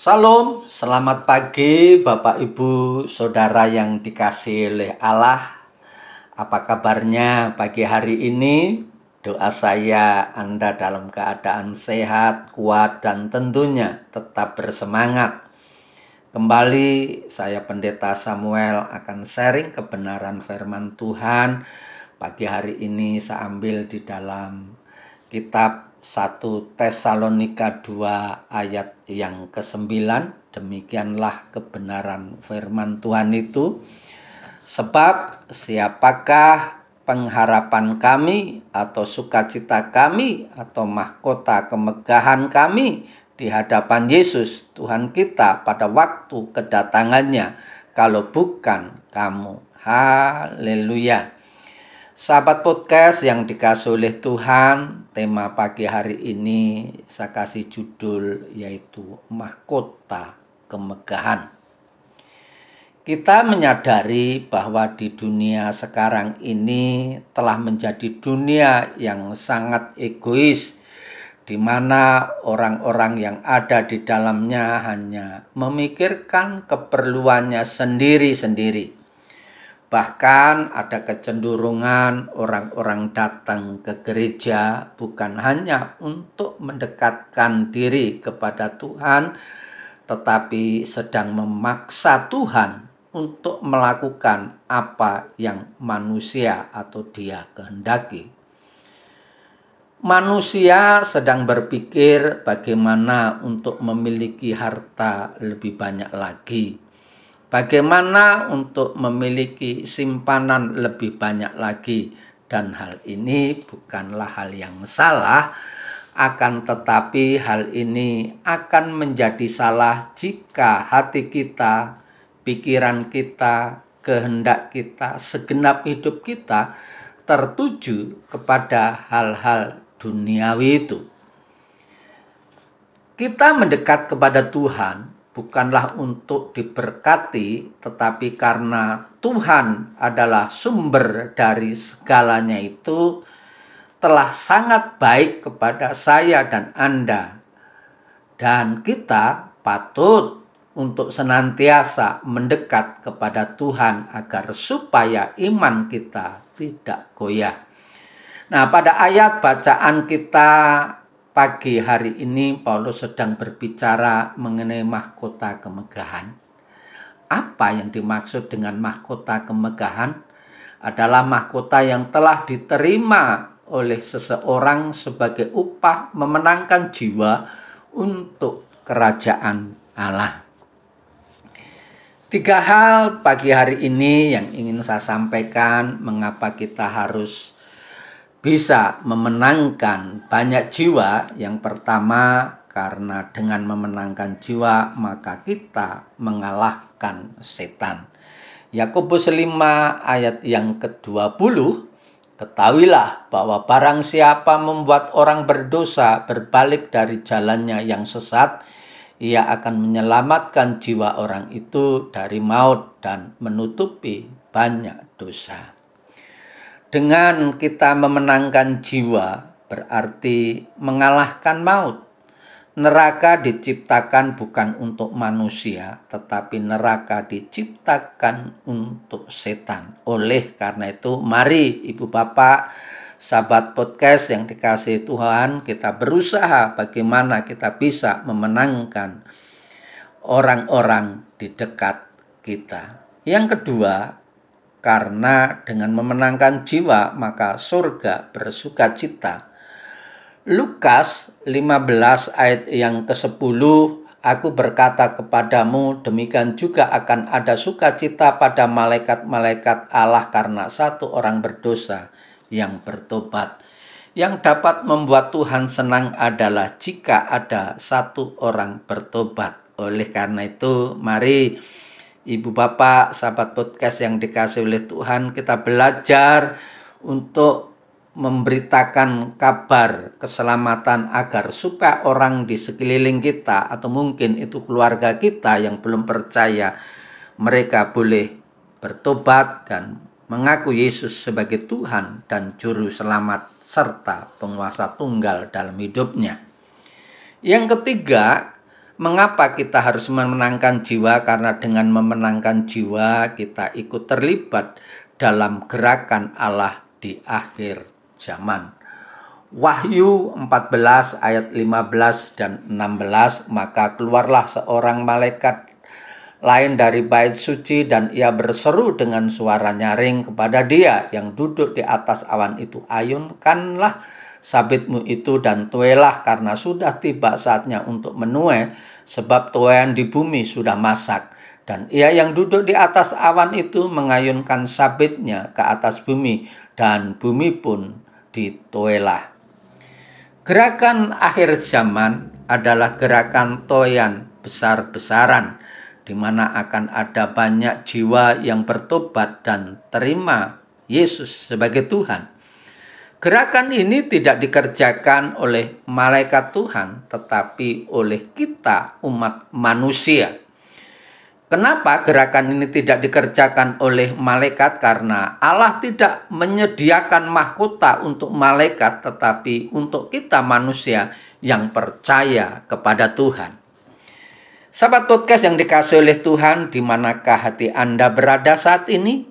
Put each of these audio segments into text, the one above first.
Salam, selamat pagi Bapak Ibu Saudara yang dikasih oleh Allah. Apa kabarnya pagi hari ini? Doa saya Anda dalam keadaan sehat, kuat, dan tentunya tetap bersemangat. Kembali saya Pendeta Samuel akan sharing kebenaran firman Tuhan. Pagi hari ini saya ambil di dalam kitab 1 Tesalonika 2 ayat yang ke-9 demikianlah kebenaran firman Tuhan itu. Sebab siapakah pengharapan kami atau sukacita kami atau mahkota kemegahan kami di hadapan Yesus Tuhan kita pada waktu kedatangannya? Kalau bukan kamu. Haleluya Sahabat podcast yang dikasih oleh Tuhan, tema pagi hari ini saya kasih judul yaitu Mahkota Kemegahan. Kita menyadari bahwa di dunia sekarang ini telah menjadi dunia yang sangat egois, di mana orang-orang yang ada di dalamnya hanya memikirkan keperluannya sendiri-sendiri Bahkan ada kecenderungan orang-orang datang ke gereja bukan hanya untuk mendekatkan diri kepada Tuhan, tetapi sedang memaksa Tuhan untuk melakukan apa yang manusia atau dia kehendaki. Manusia sedang berpikir bagaimana untuk memiliki harta lebih banyak lagi Bagaimana untuk memiliki simpanan lebih banyak lagi dan hal ini bukanlah hal yang salah akan tetapi hal ini akan menjadi salah jika hati kita, pikiran kita, kehendak kita, segenap hidup kita tertuju kepada hal-hal duniawi itu. Kita mendekat kepada Tuhan bukanlah untuk diberkati, tetapi karena Tuhan adalah sumber dari segalanya itu, telah sangat baik kepada saya dan Anda, dan kita patut untuk senantiasa mendekat kepada Tuhan agar supaya iman kita tidak goyah. Nah, pada ayat bacaan kita pagi hari ini Paulus sedang berbicara mengenai mahkota kemegahan. Apa yang dimaksud dengan mahkota kemegahan? Adalah mahkota yang telah diterima oleh seseorang sebagai upah memenangkan jiwa untuk kerajaan Allah. Tiga hal pagi hari ini yang ingin saya sampaikan mengapa kita harus bisa memenangkan banyak jiwa. Yang pertama, karena dengan memenangkan jiwa maka kita mengalahkan setan. Yakobus 5 ayat yang ke-20 Ketahuilah bahwa barang siapa membuat orang berdosa berbalik dari jalannya yang sesat, ia akan menyelamatkan jiwa orang itu dari maut dan menutupi banyak dosa. Dengan kita memenangkan jiwa berarti mengalahkan maut. Neraka diciptakan bukan untuk manusia, tetapi neraka diciptakan untuk setan. Oleh karena itu, mari Ibu Bapak, sahabat podcast yang dikasih Tuhan, kita berusaha bagaimana kita bisa memenangkan orang-orang di dekat kita. Yang kedua, karena dengan memenangkan jiwa maka surga bersuka cita. Lukas 15 ayat yang ke-10 Aku berkata kepadamu demikian juga akan ada sukacita pada malaikat-malaikat Allah karena satu orang berdosa yang bertobat. Yang dapat membuat Tuhan senang adalah jika ada satu orang bertobat. Oleh karena itu, mari Ibu Bapak, sahabat podcast yang dikasih oleh Tuhan, kita belajar untuk memberitakan kabar keselamatan agar supaya orang di sekeliling kita atau mungkin itu keluarga kita yang belum percaya mereka boleh bertobat dan mengaku Yesus sebagai Tuhan dan juru selamat serta penguasa tunggal dalam hidupnya. Yang ketiga, mengapa kita harus memenangkan jiwa? Karena dengan memenangkan jiwa kita ikut terlibat dalam gerakan Allah di akhir zaman. Wahyu 14 ayat 15 dan 16 maka keluarlah seorang malaikat lain dari bait suci dan ia berseru dengan suara nyaring kepada dia yang duduk di atas awan itu ayunkanlah sabitmu itu dan tuelah karena sudah tiba saatnya untuk menue sebab tuean di bumi sudah masak dan ia yang duduk di atas awan itu mengayunkan sabitnya ke atas bumi dan bumi pun ditoelah. Gerakan akhir zaman adalah gerakan toyan besar-besaran di mana akan ada banyak jiwa yang bertobat dan terima Yesus sebagai Tuhan. Gerakan ini tidak dikerjakan oleh malaikat Tuhan, tetapi oleh kita, umat manusia. Kenapa gerakan ini tidak dikerjakan oleh malaikat? Karena Allah tidak menyediakan mahkota untuk malaikat, tetapi untuk kita manusia yang percaya kepada Tuhan. Sahabat podcast yang dikasih oleh Tuhan, di manakah hati Anda berada saat ini?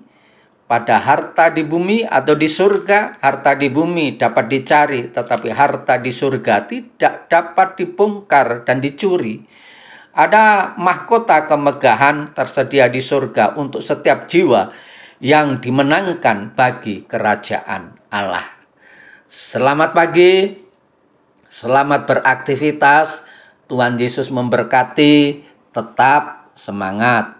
Pada harta di bumi atau di surga, harta di bumi dapat dicari, tetapi harta di surga tidak dapat dibongkar dan dicuri ada mahkota kemegahan tersedia di surga untuk setiap jiwa yang dimenangkan bagi kerajaan Allah. Selamat pagi, selamat beraktivitas. Tuhan Yesus memberkati, tetap semangat.